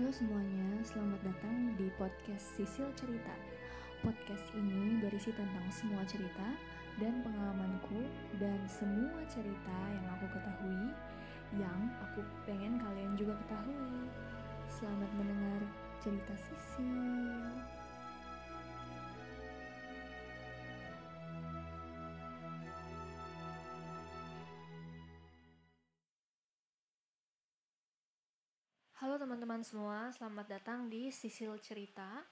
Halo semuanya, selamat datang di podcast Sisil Cerita. Podcast ini berisi tentang semua cerita dan pengalamanku dan semua cerita yang aku ketahui yang aku pengen kalian juga ketahui. Selamat mendengar cerita Sisil. Teman-teman semua, selamat datang di Sisil Cerita.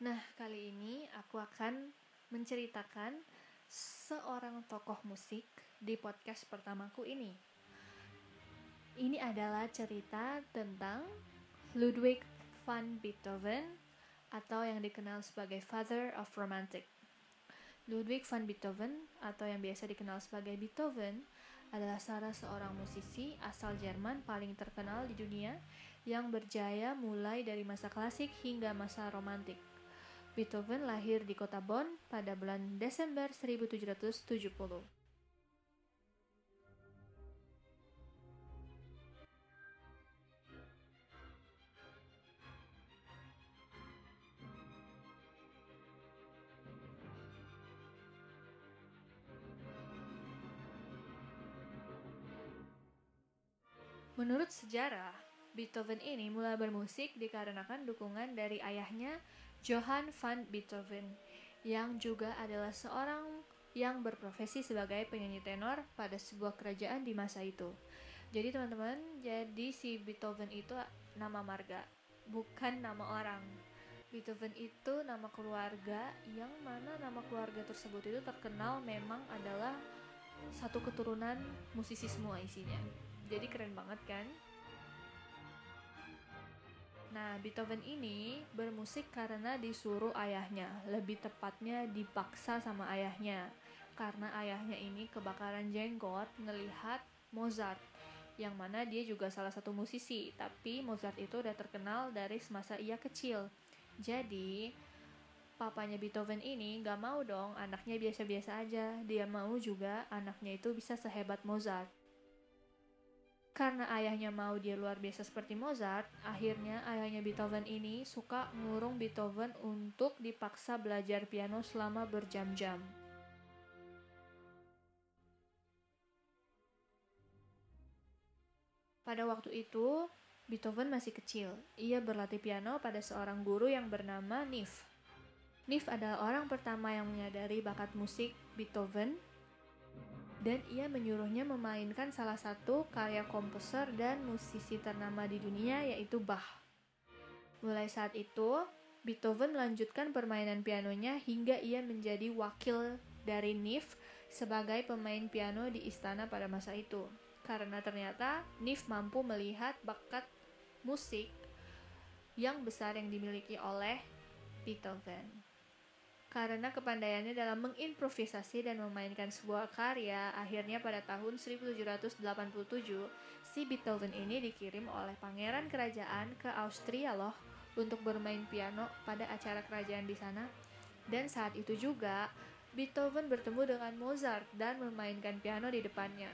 Nah, kali ini aku akan menceritakan seorang tokoh musik di podcast pertamaku ini. Ini adalah cerita tentang Ludwig van Beethoven atau yang dikenal sebagai Father of Romantic. Ludwig van Beethoven atau yang biasa dikenal sebagai Beethoven adalah salah seorang musisi asal Jerman paling terkenal di dunia yang berjaya mulai dari masa klasik hingga masa romantik. Beethoven lahir di kota Bonn pada bulan Desember 1770. Menurut sejarah, Beethoven ini mulai bermusik dikarenakan dukungan dari ayahnya Johann van Beethoven, yang juga adalah seorang yang berprofesi sebagai penyanyi tenor pada sebuah kerajaan di masa itu. Jadi teman-teman, jadi si Beethoven itu nama marga, bukan nama orang. Beethoven itu nama keluarga yang mana nama keluarga tersebut itu terkenal memang adalah satu keturunan musisi semua isinya. Jadi keren banget kan? Nah, Beethoven ini bermusik karena disuruh ayahnya, lebih tepatnya dipaksa sama ayahnya. Karena ayahnya ini kebakaran jenggot ngelihat Mozart, yang mana dia juga salah satu musisi, tapi Mozart itu udah terkenal dari semasa ia kecil. Jadi, papanya Beethoven ini gak mau dong anaknya biasa-biasa aja, dia mau juga anaknya itu bisa sehebat Mozart. Karena ayahnya mau dia luar biasa seperti Mozart, akhirnya ayahnya Beethoven ini suka ngurung Beethoven untuk dipaksa belajar piano selama berjam-jam. Pada waktu itu, Beethoven masih kecil. Ia berlatih piano pada seorang guru yang bernama Nif. Nif adalah orang pertama yang menyadari bakat musik Beethoven dan ia menyuruhnya memainkan salah satu karya komposer dan musisi ternama di dunia yaitu Bach. Mulai saat itu, Beethoven melanjutkan permainan pianonya hingga ia menjadi wakil dari Nif sebagai pemain piano di istana pada masa itu. Karena ternyata Nif mampu melihat bakat musik yang besar yang dimiliki oleh Beethoven. Karena kepandaiannya dalam mengimprovisasi dan memainkan sebuah karya, akhirnya pada tahun 1787, si Beethoven ini dikirim oleh pangeran kerajaan ke Austria loh untuk bermain piano pada acara kerajaan di sana. Dan saat itu juga, Beethoven bertemu dengan Mozart dan memainkan piano di depannya.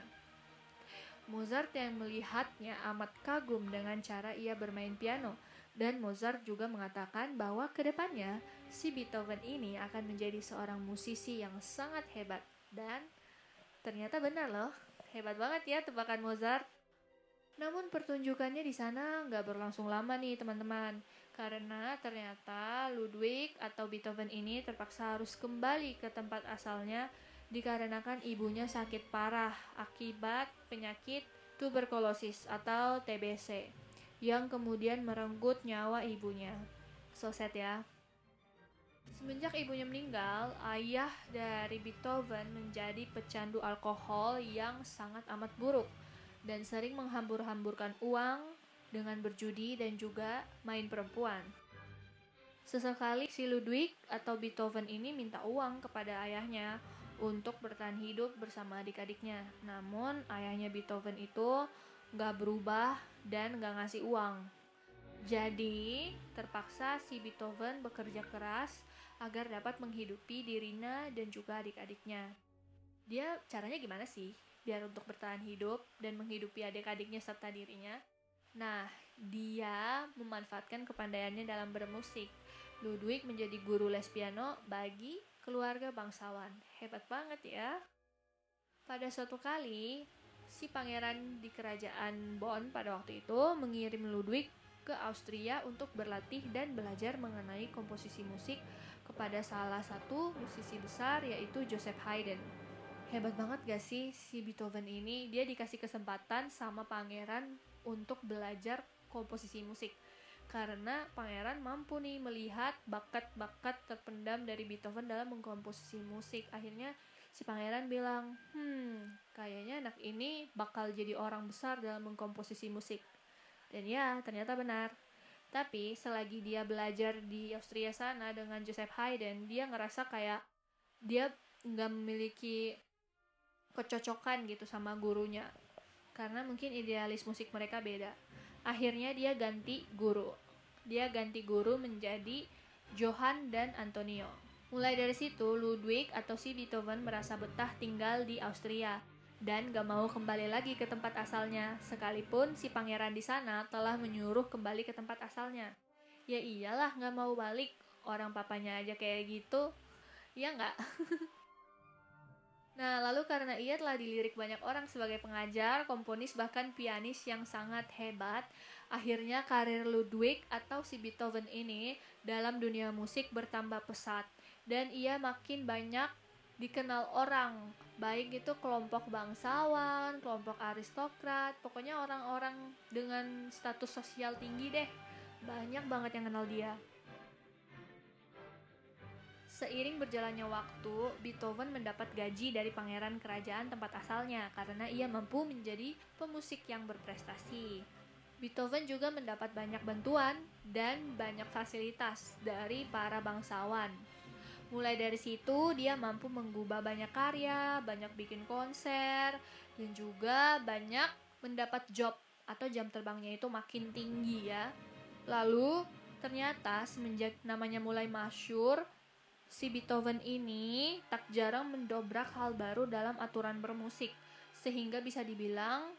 Mozart yang melihatnya amat kagum dengan cara ia bermain piano, dan Mozart juga mengatakan bahwa ke depannya si Beethoven ini akan menjadi seorang musisi yang sangat hebat. Dan ternyata benar loh, hebat banget ya tebakan Mozart. Namun pertunjukannya di sana nggak berlangsung lama nih teman-teman, karena ternyata Ludwig atau Beethoven ini terpaksa harus kembali ke tempat asalnya dikarenakan ibunya sakit parah akibat penyakit tuberkulosis atau TBC yang kemudian merenggut nyawa ibunya. So sad ya. Semenjak ibunya meninggal, ayah dari Beethoven menjadi pecandu alkohol yang sangat amat buruk dan sering menghambur-hamburkan uang dengan berjudi dan juga main perempuan. Sesekali si Ludwig atau Beethoven ini minta uang kepada ayahnya untuk bertahan hidup bersama adik-adiknya. Namun ayahnya Beethoven itu nggak berubah dan nggak ngasih uang. Jadi, terpaksa si Beethoven bekerja keras agar dapat menghidupi dirinya dan juga adik-adiknya. Dia caranya gimana sih biar untuk bertahan hidup dan menghidupi adik-adiknya serta dirinya? Nah, dia memanfaatkan kepandaiannya dalam bermusik. Ludwig menjadi guru les piano bagi keluarga bangsawan. Hebat banget ya. Pada suatu kali, si pangeran di kerajaan Bonn pada waktu itu mengirim Ludwig ke Austria untuk berlatih dan belajar mengenai komposisi musik kepada salah satu musisi besar yaitu Joseph Haydn. Hebat banget gak sih si Beethoven ini? Dia dikasih kesempatan sama pangeran untuk belajar komposisi musik karena pangeran mampu nih melihat bakat-bakat terpendam dari Beethoven dalam mengkomposisi musik. Akhirnya si pangeran bilang, hmm, kayaknya anak ini bakal jadi orang besar dalam mengkomposisi musik. Dan ya, ternyata benar. Tapi selagi dia belajar di Austria sana dengan Joseph Haydn, dia ngerasa kayak dia nggak memiliki kecocokan gitu sama gurunya. Karena mungkin idealis musik mereka beda Akhirnya dia ganti guru. Dia ganti guru menjadi Johann dan Antonio. Mulai dari situ, Ludwig atau si Beethoven merasa betah tinggal di Austria dan gak mau kembali lagi ke tempat asalnya, sekalipun si pangeran di sana telah menyuruh kembali ke tempat asalnya. Ya iyalah gak mau balik, orang papanya aja kayak gitu. Ya nggak? Nah, lalu karena ia telah dilirik banyak orang sebagai pengajar, komponis, bahkan pianis yang sangat hebat, akhirnya karir Ludwig atau si Beethoven ini dalam dunia musik bertambah pesat dan ia makin banyak dikenal orang, baik itu kelompok bangsawan, kelompok aristokrat, pokoknya orang-orang dengan status sosial tinggi deh. Banyak banget yang kenal dia. Seiring berjalannya waktu, Beethoven mendapat gaji dari pangeran kerajaan tempat asalnya karena ia mampu menjadi pemusik yang berprestasi. Beethoven juga mendapat banyak bantuan dan banyak fasilitas dari para bangsawan. Mulai dari situ, dia mampu menggubah banyak karya, banyak bikin konser, dan juga banyak mendapat job atau jam terbangnya itu makin tinggi ya. Lalu, ternyata semenjak namanya mulai masyur, si Beethoven ini tak jarang mendobrak hal baru dalam aturan bermusik, sehingga bisa dibilang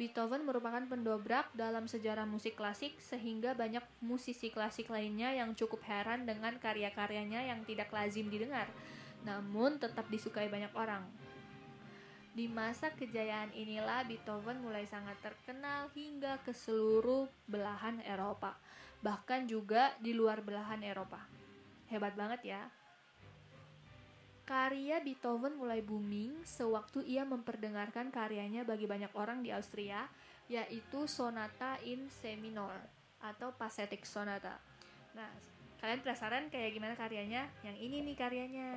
Beethoven merupakan pendobrak dalam sejarah musik klasik sehingga banyak musisi klasik lainnya yang cukup heran dengan karya-karyanya yang tidak lazim didengar, namun tetap disukai banyak orang. Di masa kejayaan inilah Beethoven mulai sangat terkenal hingga ke seluruh belahan Eropa, bahkan juga di luar belahan Eropa. Hebat banget ya. Karya Beethoven mulai booming sewaktu ia memperdengarkan karyanya bagi banyak orang di Austria, yaitu Sonata in C atau Pathetic Sonata. Nah, kalian penasaran kayak gimana karyanya? Yang ini nih karyanya.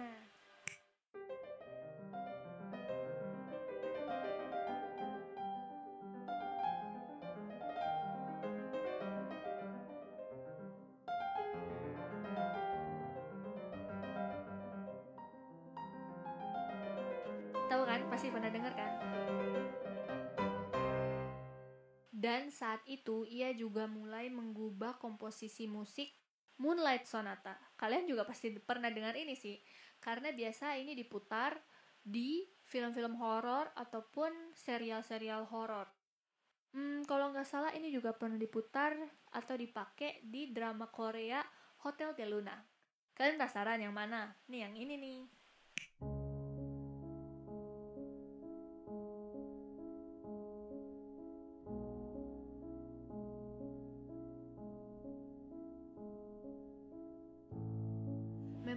Saat itu ia juga mulai mengubah komposisi musik Moonlight Sonata. Kalian juga pasti pernah dengar ini sih, karena biasa ini diputar di film-film horor ataupun serial-serial horor. Hmm, kalau nggak salah ini juga pernah diputar atau dipakai di drama Korea Hotel de Luna. Kalian penasaran yang mana? Nih yang ini nih.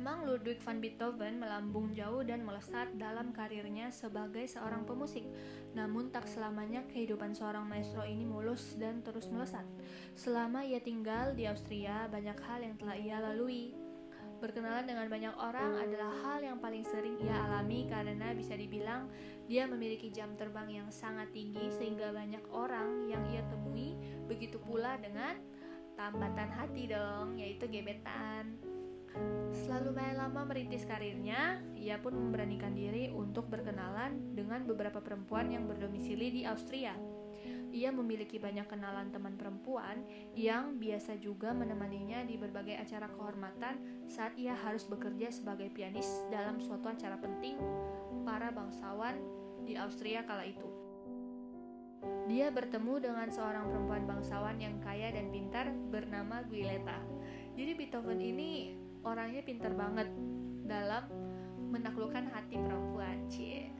Memang Ludwig van Beethoven melambung jauh dan melesat dalam karirnya sebagai seorang pemusik. Namun tak selamanya kehidupan seorang maestro ini mulus dan terus melesat. Selama ia tinggal di Austria, banyak hal yang telah ia lalui. Berkenalan dengan banyak orang adalah hal yang paling sering ia alami karena bisa dibilang dia memiliki jam terbang yang sangat tinggi sehingga banyak orang yang ia temui begitu pula dengan tambatan hati dong, yaitu gebetan. Setelah lumayan lama merintis karirnya, ia pun memberanikan diri untuk berkenalan dengan beberapa perempuan yang berdomisili di Austria. Ia memiliki banyak kenalan teman perempuan yang biasa juga menemaninya di berbagai acara kehormatan saat ia harus bekerja sebagai pianis dalam suatu acara penting para bangsawan di Austria kala itu. dia bertemu dengan seorang perempuan bangsawan yang kaya dan pintar bernama Guileta. Jadi Beethoven ini orangnya pintar banget dalam menaklukkan hati perempuan, cie.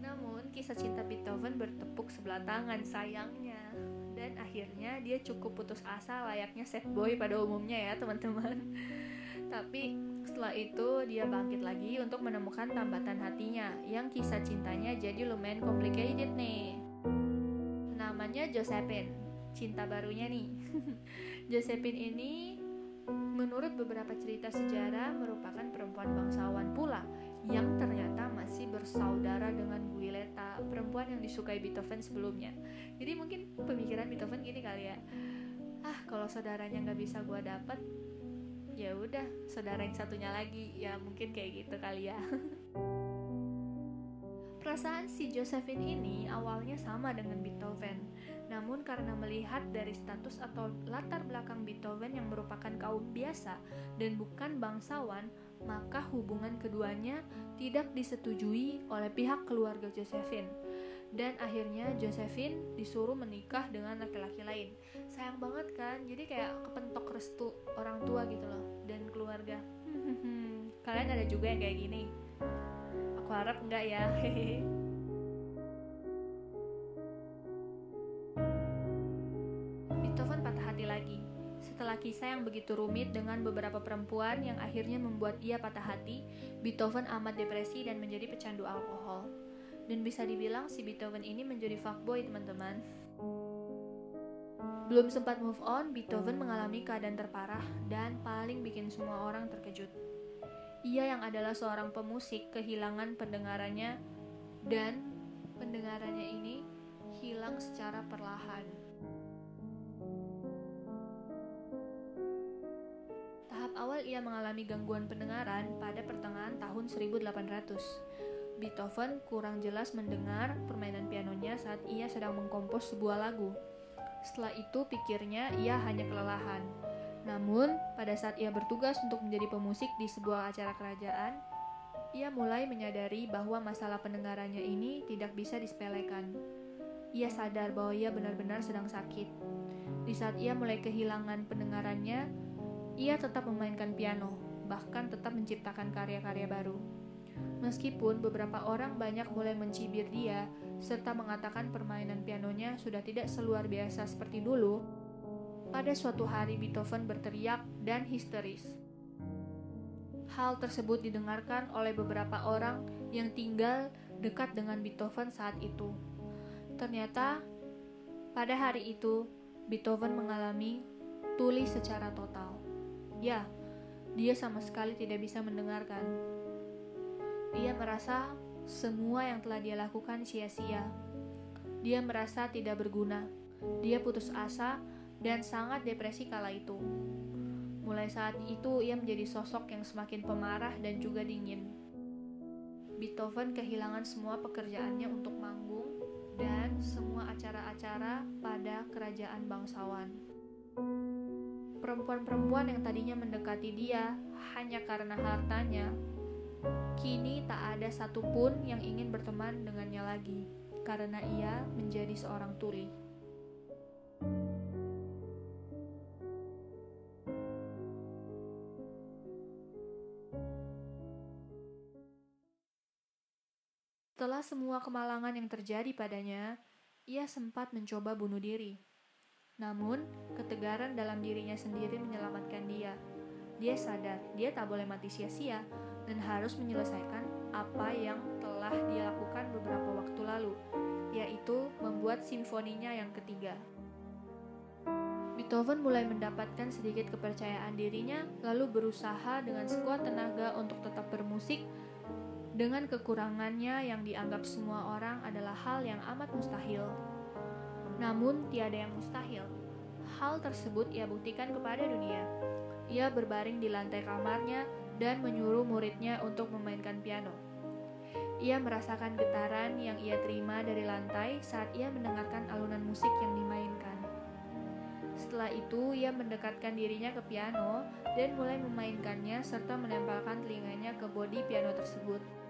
Namun kisah cinta Beethoven bertepuk sebelah tangan sayangnya dan akhirnya dia cukup putus asa layaknya set boy pada umumnya ya teman-teman. Tapi setelah itu dia bangkit lagi untuk menemukan tambatan hatinya yang kisah cintanya jadi lumayan complicated nih namanya Josephine cinta barunya nih Josephine ini menurut beberapa cerita sejarah merupakan perempuan bangsawan pula yang ternyata masih bersaudara dengan Guileta perempuan yang disukai Beethoven sebelumnya. Jadi mungkin pemikiran Beethoven gini kali ya. Ah kalau saudaranya nggak bisa gue dapet ya udah saudara yang satunya lagi. Ya mungkin kayak gitu kali ya Perasaan si Josephine ini awalnya sama dengan Beethoven, namun karena melihat dari status atau latar belakang Beethoven yang merupakan kaum biasa dan bukan bangsawan, maka hubungan keduanya tidak disetujui oleh pihak keluarga Josephine. Dan akhirnya Josephine disuruh menikah dengan laki-laki lain. Sayang banget kan, jadi kayak kepentok restu orang tua gitu loh dan keluarga. Kalian ada juga yang kayak gini? Aku harap enggak ya Beethoven patah hati lagi setelah kisah yang begitu rumit dengan beberapa perempuan yang akhirnya membuat ia patah hati, Beethoven amat depresi dan menjadi pecandu alkohol. Dan bisa dibilang si Beethoven ini menjadi fuckboy, teman-teman. Belum sempat move on, Beethoven mengalami keadaan terparah dan paling bikin semua orang terkejut. Ia yang adalah seorang pemusik kehilangan pendengarannya dan pendengarannya ini hilang secara perlahan. Tahap awal ia mengalami gangguan pendengaran pada pertengahan tahun 1800. Beethoven kurang jelas mendengar permainan pianonya saat ia sedang mengkompos sebuah lagu. Setelah itu pikirnya ia hanya kelelahan. Namun, pada saat ia bertugas untuk menjadi pemusik di sebuah acara kerajaan, ia mulai menyadari bahwa masalah pendengarannya ini tidak bisa disepelekan. Ia sadar bahwa ia benar-benar sedang sakit. Di saat ia mulai kehilangan pendengarannya, ia tetap memainkan piano, bahkan tetap menciptakan karya-karya baru. Meskipun beberapa orang banyak mulai mencibir dia serta mengatakan permainan pianonya sudah tidak seluar biasa seperti dulu, pada suatu hari Beethoven berteriak dan histeris. Hal tersebut didengarkan oleh beberapa orang yang tinggal dekat dengan Beethoven saat itu. Ternyata, pada hari itu Beethoven mengalami tuli secara total. Ya, dia sama sekali tidak bisa mendengarkan. Dia merasa semua yang telah dia lakukan sia-sia. Dia merasa tidak berguna. Dia putus asa dan sangat depresi kala itu. Mulai saat itu ia menjadi sosok yang semakin pemarah dan juga dingin. Beethoven kehilangan semua pekerjaannya untuk manggung dan semua acara-acara pada kerajaan bangsawan. Perempuan-perempuan yang tadinya mendekati dia hanya karena hartanya, kini tak ada satupun yang ingin berteman dengannya lagi karena ia menjadi seorang tuli. Setelah semua kemalangan yang terjadi padanya, ia sempat mencoba bunuh diri. Namun, ketegaran dalam dirinya sendiri menyelamatkan dia. Dia sadar dia tak boleh mati sia-sia dan harus menyelesaikan apa yang telah dia lakukan beberapa waktu lalu, yaitu membuat simfoninya yang ketiga. Beethoven mulai mendapatkan sedikit kepercayaan dirinya, lalu berusaha dengan sekuat tenaga untuk tetap bermusik dengan kekurangannya yang dianggap semua orang adalah hal yang amat mustahil. Namun, tiada yang mustahil. Hal tersebut ia buktikan kepada dunia. Ia berbaring di lantai kamarnya dan menyuruh muridnya untuk memainkan piano. Ia merasakan getaran yang ia terima dari lantai saat ia mendengarkan alunan musik yang dimainkan. Setelah itu, ia mendekatkan dirinya ke piano dan mulai memainkannya serta menempelkan telinganya ke bodi piano tersebut.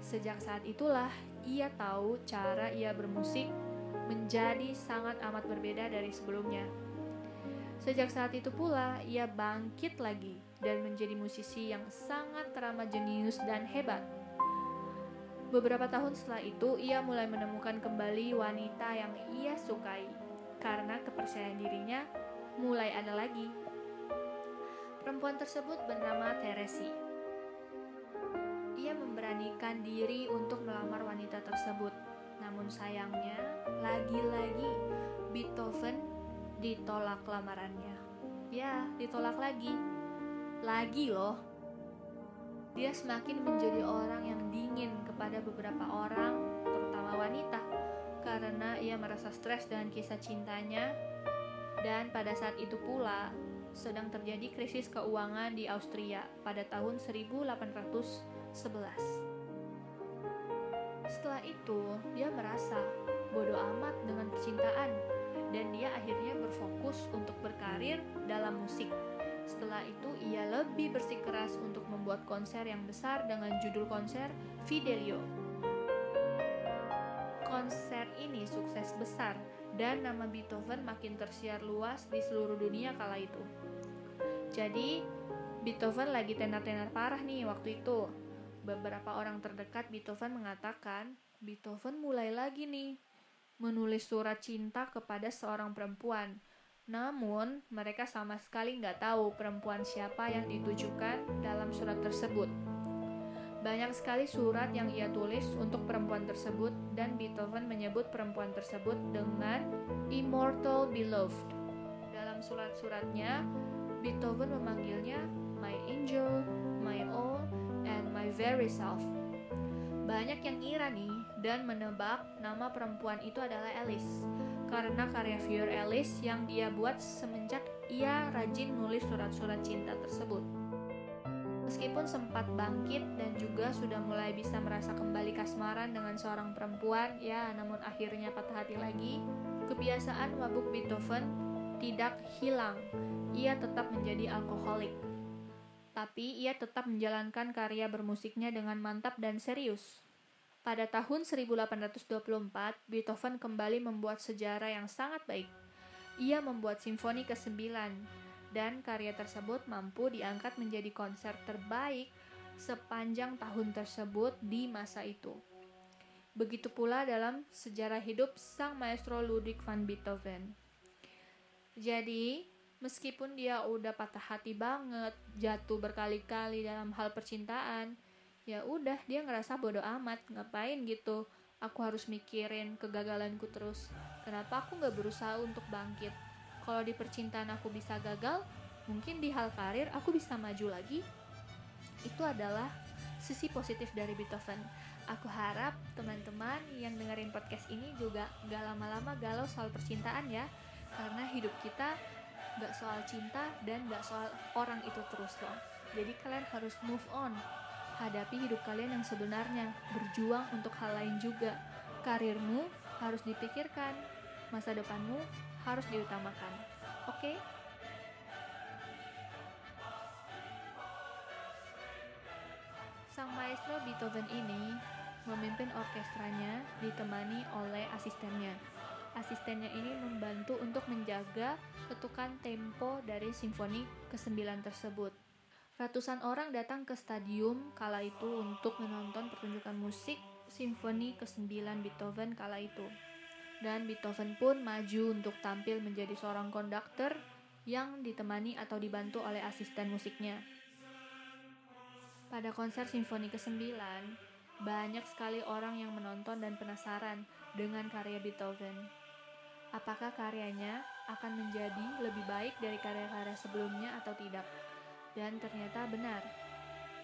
Sejak saat itulah ia tahu cara ia bermusik menjadi sangat amat berbeda dari sebelumnya. Sejak saat itu pula, ia bangkit lagi dan menjadi musisi yang sangat teramat jenius dan hebat. Beberapa tahun setelah itu, ia mulai menemukan kembali wanita yang ia sukai karena kepercayaan dirinya mulai ada lagi. Perempuan tersebut bernama Teresi. Ia memberanikan diri untuk melamar wanita tersebut. Namun sayangnya, lagi-lagi Beethoven ditolak lamarannya. Ya, ditolak lagi. Lagi loh. Dia semakin menjadi orang yang dingin kepada beberapa orang, terutama wanita, karena ia merasa stres dengan kisah cintanya. Dan pada saat itu pula, sedang terjadi krisis keuangan di Austria pada tahun 1811. Setelah itu, dia merasa bodoh amat dengan percintaan dan dia akhirnya berfokus untuk berkarir dalam musik. Setelah itu, ia lebih bersikeras untuk membuat konser yang besar dengan judul konser Fidelio. Konser ini sukses besar dan nama Beethoven makin tersiar luas di seluruh dunia kala itu. Jadi, Beethoven lagi tenar-tenar parah nih waktu itu. Beberapa orang terdekat Beethoven mengatakan, Beethoven mulai lagi nih menulis surat cinta kepada seorang perempuan. Namun, mereka sama sekali nggak tahu perempuan siapa yang ditujukan dalam surat tersebut. Banyak sekali surat yang ia tulis untuk perempuan tersebut dan Beethoven menyebut perempuan tersebut dengan Immortal Beloved. Dalam surat-suratnya, Beethoven memanggilnya My Angel, My All, and My Very Self. Banyak yang ngira nih dan menebak nama perempuan itu adalah Alice karena karya Fior Alice yang dia buat semenjak ia rajin nulis surat-surat cinta tersebut. Meskipun sempat bangkit dan juga sudah mulai bisa merasa kembali kasmaran dengan seorang perempuan, ya namun akhirnya patah hati lagi, kebiasaan mabuk Beethoven tidak hilang. Ia tetap menjadi alkoholik. Tapi ia tetap menjalankan karya bermusiknya dengan mantap dan serius. Pada tahun 1824, Beethoven kembali membuat sejarah yang sangat baik. Ia membuat simfoni ke-9 dan karya tersebut mampu diangkat menjadi konser terbaik sepanjang tahun tersebut di masa itu. Begitu pula dalam sejarah hidup sang maestro Ludwig van Beethoven. Jadi, meskipun dia udah patah hati banget, jatuh berkali-kali dalam hal percintaan, ya udah dia ngerasa bodoh amat. Ngapain gitu? Aku harus mikirin kegagalanku terus. Kenapa aku nggak berusaha untuk bangkit? Kalau di percintaan aku bisa gagal mungkin di hal karir aku bisa maju lagi. Itu adalah sisi positif dari Beethoven. Aku harap teman-teman yang dengerin podcast ini juga gak lama-lama galau soal percintaan ya. Karena hidup kita gak soal cinta dan gak soal orang itu terus loh jadi kalian harus move on hadapi hidup kalian yang sebenarnya, berjuang untuk hal lain juga. Karirmu harus dipikirkan, masa depanmu harus diutamakan. Oke? Okay? Sang maestro Beethoven ini memimpin orkestranya ditemani oleh asistennya. Asistennya ini membantu untuk menjaga ketukan tempo dari simfoni ke-9 tersebut. Ratusan orang datang ke stadium kala itu untuk menonton pertunjukan musik Simfoni ke-9 Beethoven kala itu. Dan Beethoven pun maju untuk tampil menjadi seorang konduktor yang ditemani atau dibantu oleh asisten musiknya. Pada konser Simfoni ke-9, banyak sekali orang yang menonton dan penasaran dengan karya Beethoven. Apakah karyanya akan menjadi lebih baik dari karya-karya sebelumnya atau tidak? dan ternyata benar.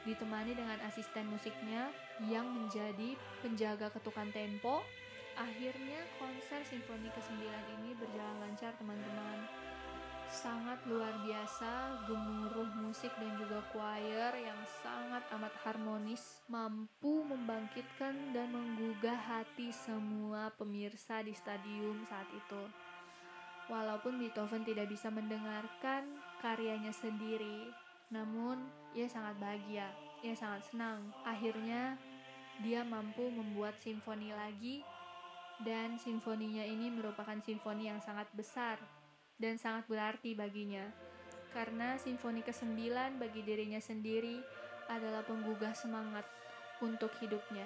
Ditemani dengan asisten musiknya yang menjadi penjaga ketukan tempo, akhirnya konser simfoni ke-9 ini berjalan lancar teman-teman. Sangat luar biasa, gemuruh musik dan juga choir yang sangat amat harmonis mampu membangkitkan dan menggugah hati semua pemirsa di stadium saat itu. Walaupun Beethoven tidak bisa mendengarkan karyanya sendiri, namun, ia sangat bahagia, ia sangat senang. Akhirnya, dia mampu membuat simfoni lagi dan simfoninya ini merupakan simfoni yang sangat besar dan sangat berarti baginya. Karena simfoni ke-9 bagi dirinya sendiri adalah penggugah semangat untuk hidupnya.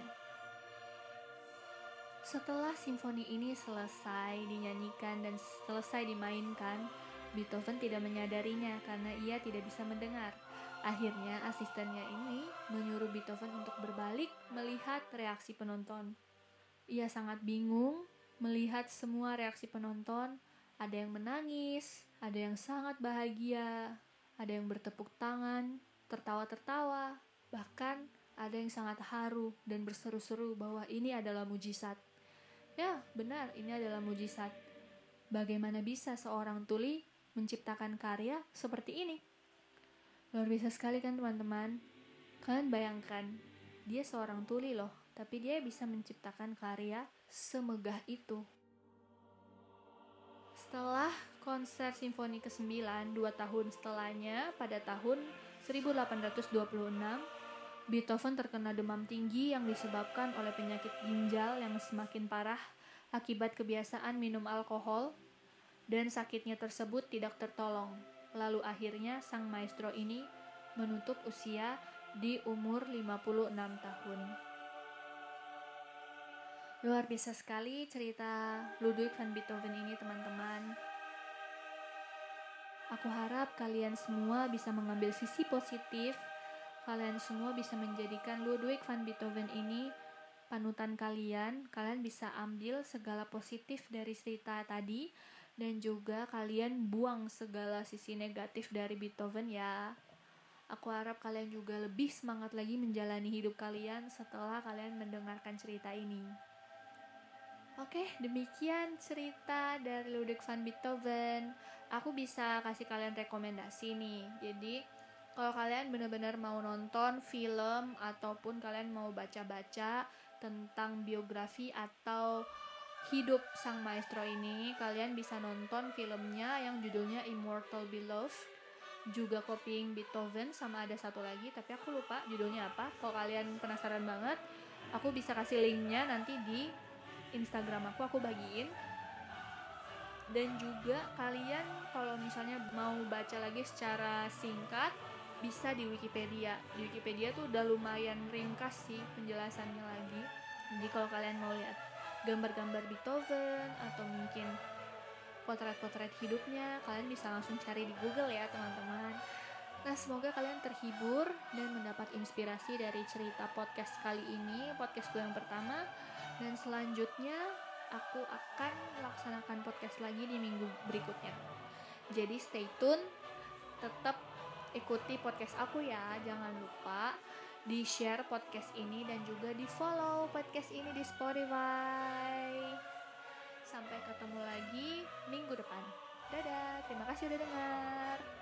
Setelah simfoni ini selesai dinyanyikan dan selesai dimainkan, Beethoven tidak menyadarinya karena ia tidak bisa mendengar. Akhirnya asistennya ini menyuruh Beethoven untuk berbalik melihat reaksi penonton. Ia sangat bingung melihat semua reaksi penonton ada yang menangis, ada yang sangat bahagia, ada yang bertepuk tangan, tertawa-tertawa, bahkan ada yang sangat haru dan berseru-seru bahwa ini adalah mujizat. Ya, benar, ini adalah mujizat. Bagaimana bisa seorang tuli menciptakan karya seperti ini? Luar biasa sekali kan teman-teman? Kalian bayangkan, dia seorang tuli loh, tapi dia bisa menciptakan karya semegah itu. Setelah konser simfoni ke-9, dua tahun setelahnya, pada tahun 1826, Beethoven terkena demam tinggi yang disebabkan oleh penyakit ginjal yang semakin parah akibat kebiasaan minum alkohol, dan sakitnya tersebut tidak tertolong. Lalu akhirnya sang maestro ini menutup usia di umur 56 tahun. Luar biasa sekali cerita Ludwig van Beethoven ini teman-teman. Aku harap kalian semua bisa mengambil sisi positif. Kalian semua bisa menjadikan Ludwig van Beethoven ini panutan kalian. Kalian bisa ambil segala positif dari cerita tadi dan juga kalian buang segala sisi negatif dari Beethoven ya. Aku harap kalian juga lebih semangat lagi menjalani hidup kalian setelah kalian mendengarkan cerita ini. Oke, demikian cerita dari Ludwig van Beethoven. Aku bisa kasih kalian rekomendasi nih. Jadi, kalau kalian benar-benar mau nonton film ataupun kalian mau baca-baca tentang biografi atau hidup sang maestro ini, kalian bisa nonton filmnya yang judulnya Immortal Beloved juga copying Beethoven sama ada satu lagi tapi aku lupa judulnya apa kalau kalian penasaran banget aku bisa kasih linknya nanti di Instagram aku aku bagiin. Dan juga kalian kalau misalnya mau baca lagi secara singkat bisa di Wikipedia. Di Wikipedia tuh udah lumayan ringkas sih penjelasannya lagi. Jadi kalau kalian mau lihat gambar-gambar Beethoven atau mungkin potret-potret hidupnya kalian bisa langsung cari di Google ya teman-teman. Nah, semoga kalian terhibur dan mendapat inspirasi dari cerita podcast kali ini, podcastku yang pertama. Dan selanjutnya aku akan melaksanakan podcast lagi di minggu berikutnya. Jadi stay tune, tetap ikuti podcast aku ya, jangan lupa di share podcast ini dan juga di follow podcast ini di Spotify. Sampai ketemu lagi minggu depan. Dadah, terima kasih udah dengar.